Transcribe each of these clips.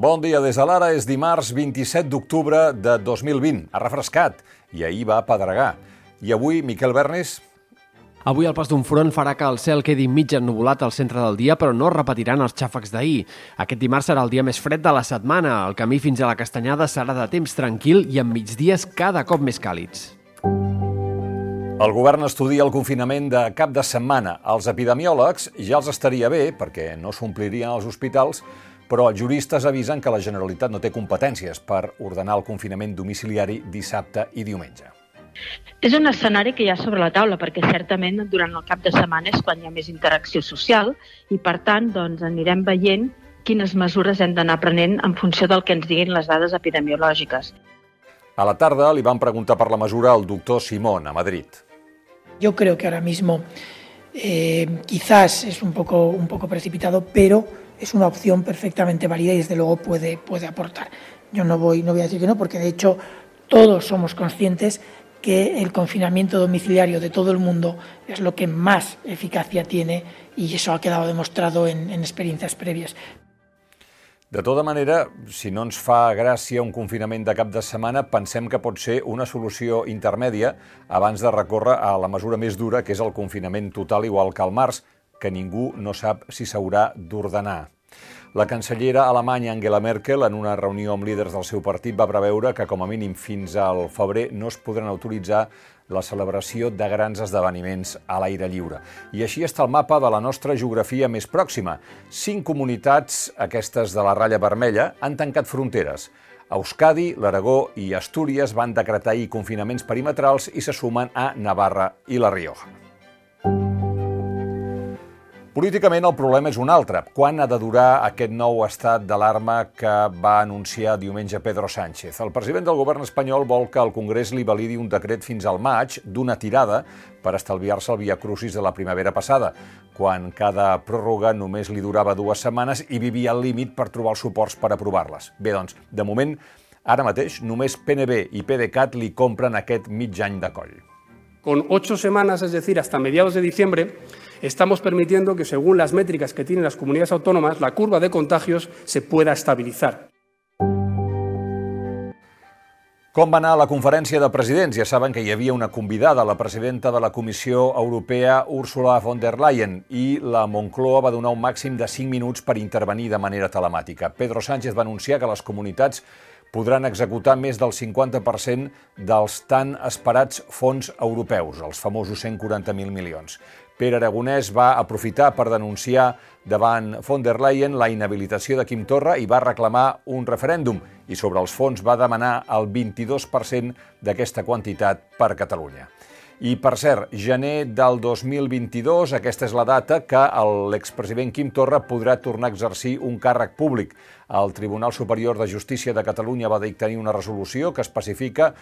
Bon dia des de l'ara, és dimarts 27 d'octubre de 2020. Ha refrescat i ahir va pedregar. I avui, Miquel Bernis, Avui el pas d'un front farà que el cel quedi mig ennubulat al centre del dia, però no repetiran els xàfecs d'ahir. Aquest dimarts serà el dia més fred de la setmana. El camí fins a la Castanyada serà de temps tranquil i amb migdies cada cop més càlids. El govern estudia el confinament de cap de setmana. Els epidemiòlegs ja els estaria bé, perquè no s'omplirien els hospitals, però els juristes avisen que la Generalitat no té competències per ordenar el confinament domiciliari dissabte i diumenge. És un escenari que hi ha sobre la taula perquè certament durant el cap de setmana és quan hi ha més interacció social i per tant doncs, anirem veient quines mesures hem d'anar prenent en funció del que ens diguin les dades epidemiològiques. A la tarda li van preguntar per la mesura al doctor Simón a Madrid. Yo creo que ahora mismo eh, quizás es un poco, un poco precipitado, pero es una opción perfectamente válida y desde luego puede, puede aportar. Yo no voy, no voy a decir que no, porque de hecho todos somos conscientes que el confinamiento domiciliario de todo el mundo es lo que más eficacia tiene y eso ha quedado demostrado en, en experiencias previas. De tota manera, si no ens fa gràcia un confinament de cap de setmana, pensem que pot ser una solució intermèdia abans de recórrer a la mesura més dura, que és el confinament total igual que al març, que ningú no sap si s'haurà d'ordenar. La cancellera alemanya Angela Merkel, en una reunió amb líders del seu partit, va preveure que com a mínim fins al febrer no es podran autoritzar la celebració de grans esdeveniments a l'aire lliure. I així està el mapa de la nostra geografia més pròxima. Cinc comunitats, aquestes de la ratlla vermella, han tancat fronteres. Euskadi, l'Aragó i Astúries van decretar ahir confinaments perimetrals i se sumen a Navarra i La Rioja. Políticament el problema és un altre. Quan ha de durar aquest nou estat d'alarma que va anunciar diumenge Pedro Sánchez? El president del govern espanyol vol que el Congrés li validi un decret fins al maig d'una tirada per estalviar-se el via crucis de la primavera passada, quan cada pròrroga només li durava dues setmanes i vivia al límit per trobar els suports per aprovar-les. Bé, doncs, de moment, ara mateix, només PNB i PDeCAT li compren aquest mig any de coll. Con ocho semanas, es decir, hasta mediados de diciembre, estamos permitiendo que, según las métricas que tienen las comunidades autónomas, la curva de contagios se pueda estabilizar. Com va anar la conferència de presidents? Ja saben que hi havia una convidada, la presidenta de la Comissió Europea, Ursula von der Leyen, i la Moncloa va donar un màxim de 5 minuts per intervenir de manera telemàtica. Pedro Sánchez va anunciar que les comunitats podran executar més del 50% dels tan esperats fons europeus, els famosos 140.000 milions. Pere Aragonès va aprofitar per denunciar davant von der Leyen la inhabilitació de Quim Torra i va reclamar un referèndum i sobre els fons va demanar el 22% d'aquesta quantitat per Catalunya. I, per cert, gener del 2022, aquesta és la data que l'expresident Quim Torra podrà tornar a exercir un càrrec públic. El Tribunal Superior de Justícia de Catalunya va dictar una resolució que especifica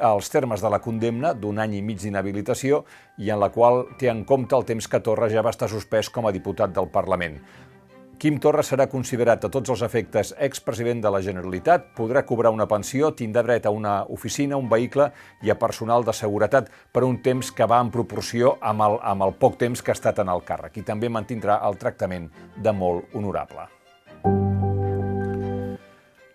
els termes de la condemna d'un any i mig d'inhabilitació i en la qual té en compte el temps que Torra ja va estar suspès com a diputat del Parlament. Quim Torra serà considerat a tots els efectes expresident de la Generalitat, podrà cobrar una pensió, tindrà dret a una oficina, un vehicle i a personal de seguretat per un temps que va en proporció amb el, amb el poc temps que ha estat en el càrrec i també mantindrà el tractament de molt honorable.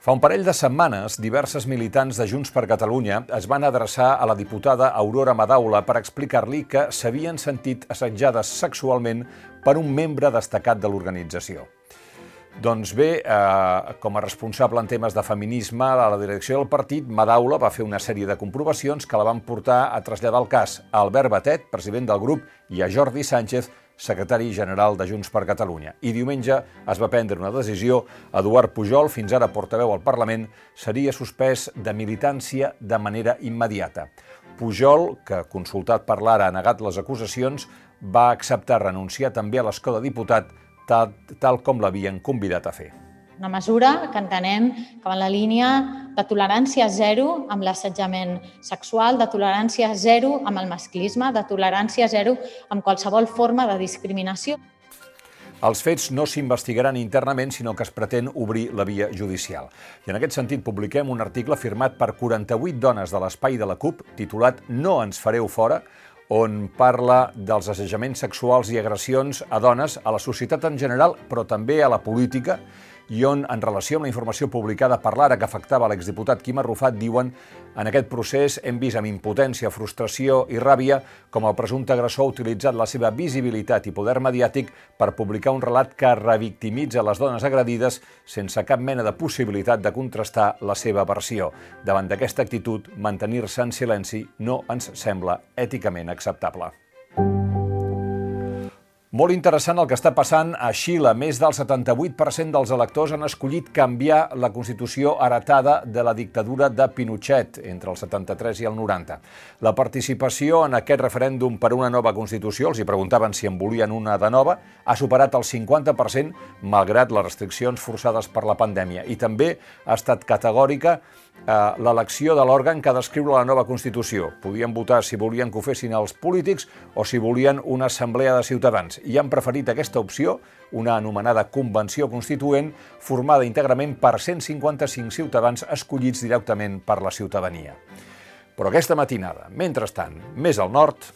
Fa un parell de setmanes, diverses militants de Junts per Catalunya es van adreçar a la diputada Aurora Madaula per explicar-li que s'havien sentit assetjades sexualment per un membre destacat de l'organització. Doncs bé, eh, com a responsable en temes de feminisme a la direcció del partit, Madaula va fer una sèrie de comprovacions que la van portar a traslladar el cas a Albert Batet, president del grup, i a Jordi Sánchez, secretari general de Junts per Catalunya. I diumenge es va prendre una decisió. Eduard Pujol, fins ara portaveu al Parlament, seria suspès de militància de manera immediata. Pujol, que consultat per l'ara ha negat les acusacions, va acceptar renunciar també a l'escó de diputat tal, tal com l'havien convidat a fer. Una mesura que entenem que va en la línia de tolerància zero amb l'assetjament sexual, de tolerància zero amb el masclisme, de tolerància zero amb qualsevol forma de discriminació. Els fets no s'investigaran internament, sinó que es pretén obrir la via judicial. I en aquest sentit publiquem un article firmat per 48 dones de l'espai de la CUP, titulat No ens fareu fora, on parla dels assajaments sexuals i agressions a dones a la societat en general, però també a la política, i on, en relació amb la informació publicada per l'Ara que afectava l'exdiputat Quim Arrufat, diuen en aquest procés hem vist amb impotència, frustració i ràbia com el presumpte agressor ha utilitzat la seva visibilitat i poder mediàtic per publicar un relat que revictimitza les dones agredides sense cap mena de possibilitat de contrastar la seva versió. Davant d'aquesta actitud, mantenir-se en silenci no ens sembla èticament acceptable. Molt interessant el que està passant a Xile. Més del 78% dels electors han escollit canviar la Constitució heretada de la dictadura de Pinochet entre el 73 i el 90. La participació en aquest referèndum per una nova Constitució, els hi preguntaven si en volien una de nova, ha superat el 50% malgrat les restriccions forçades per la pandèmia. I també ha estat categòrica l'elecció de l'òrgan que ha d'escriure la nova Constitució. Podien votar si volien que ho fessin els polítics o si volien una assemblea de ciutadans. I han preferit aquesta opció, una anomenada Convenció Constituent, formada íntegrament per 155 ciutadans escollits directament per la ciutadania. Però aquesta matinada, mentrestant, més al nord,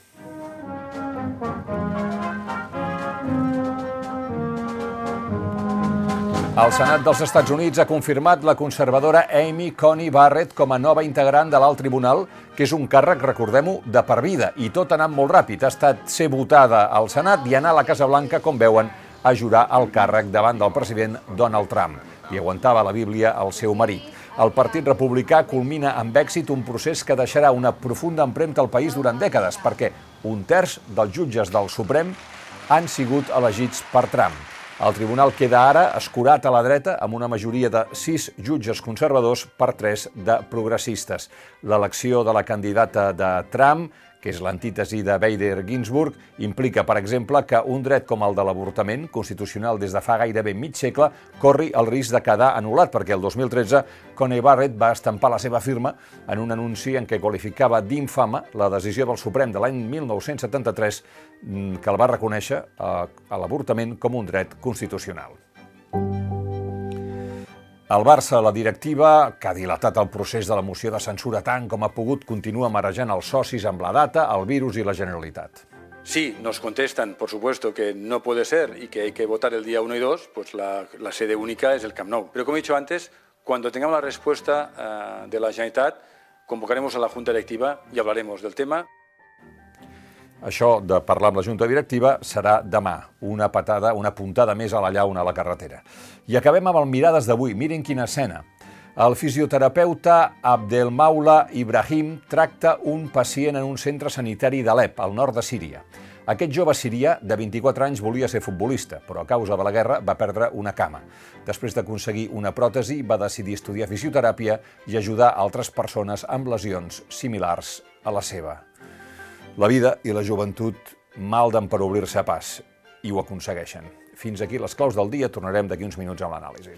El Senat dels Estats Units ha confirmat la conservadora Amy Coney Barrett com a nova integrant de l'alt tribunal, que és un càrrec, recordem-ho, de per vida. I tot ha anat molt ràpid. Ha estat ser votada al Senat i anar a la Casa Blanca, com veuen, a jurar el càrrec davant del president Donald Trump. I aguantava la Bíblia al seu marit. El Partit Republicà culmina amb èxit un procés que deixarà una profunda empremta al país durant dècades, perquè un terç dels jutges del Suprem han sigut elegits per Trump. El tribunal queda ara escurat a la dreta amb una majoria de sis jutges conservadors per tres de progressistes. L'elecció de la candidata de Trump que és l'antítesi de Bader Ginsburg, implica, per exemple, que un dret com el de l'avortament, constitucional des de fa gairebé mig segle, corri el risc de quedar anul·lat, perquè el 2013 Coney Barrett va estampar la seva firma en un anunci en què qualificava d'infama la decisió del Suprem de l'any 1973 mm, que el va reconèixer a, a l'avortament com un dret constitucional. El Barça, la directiva, que ha dilatat el procés de la moció de censura tant com ha pogut, continua marejant els socis amb la data, el virus i la Generalitat. Sí, nos contestan, por supuesto, que no puede ser y que hay que votar el día 1 y 2, pues la, la sede única es el Camp Nou. Pero como he dicho antes, cuando tengamos la respuesta uh, de la Generalitat, convocaremos a la Junta Directiva y hablaremos del tema. Això de parlar amb la Junta Directiva serà demà, una patada, una puntada més a la llauna a la carretera. I acabem amb el Mirades d'avui. Miren quina escena. El fisioterapeuta Abdelmaula Ibrahim tracta un pacient en un centre sanitari d'Alep, al nord de Síria. Aquest jove sirià de 24 anys volia ser futbolista, però a causa de la guerra va perdre una cama. Després d'aconseguir una pròtesi, va decidir estudiar fisioteràpia i ajudar altres persones amb lesions similars a la seva. La vida i la joventut malden per obrir-se a pas, i ho aconsegueixen. Fins aquí les claus del dia, tornarem d'aquí uns minuts amb l'anàlisi.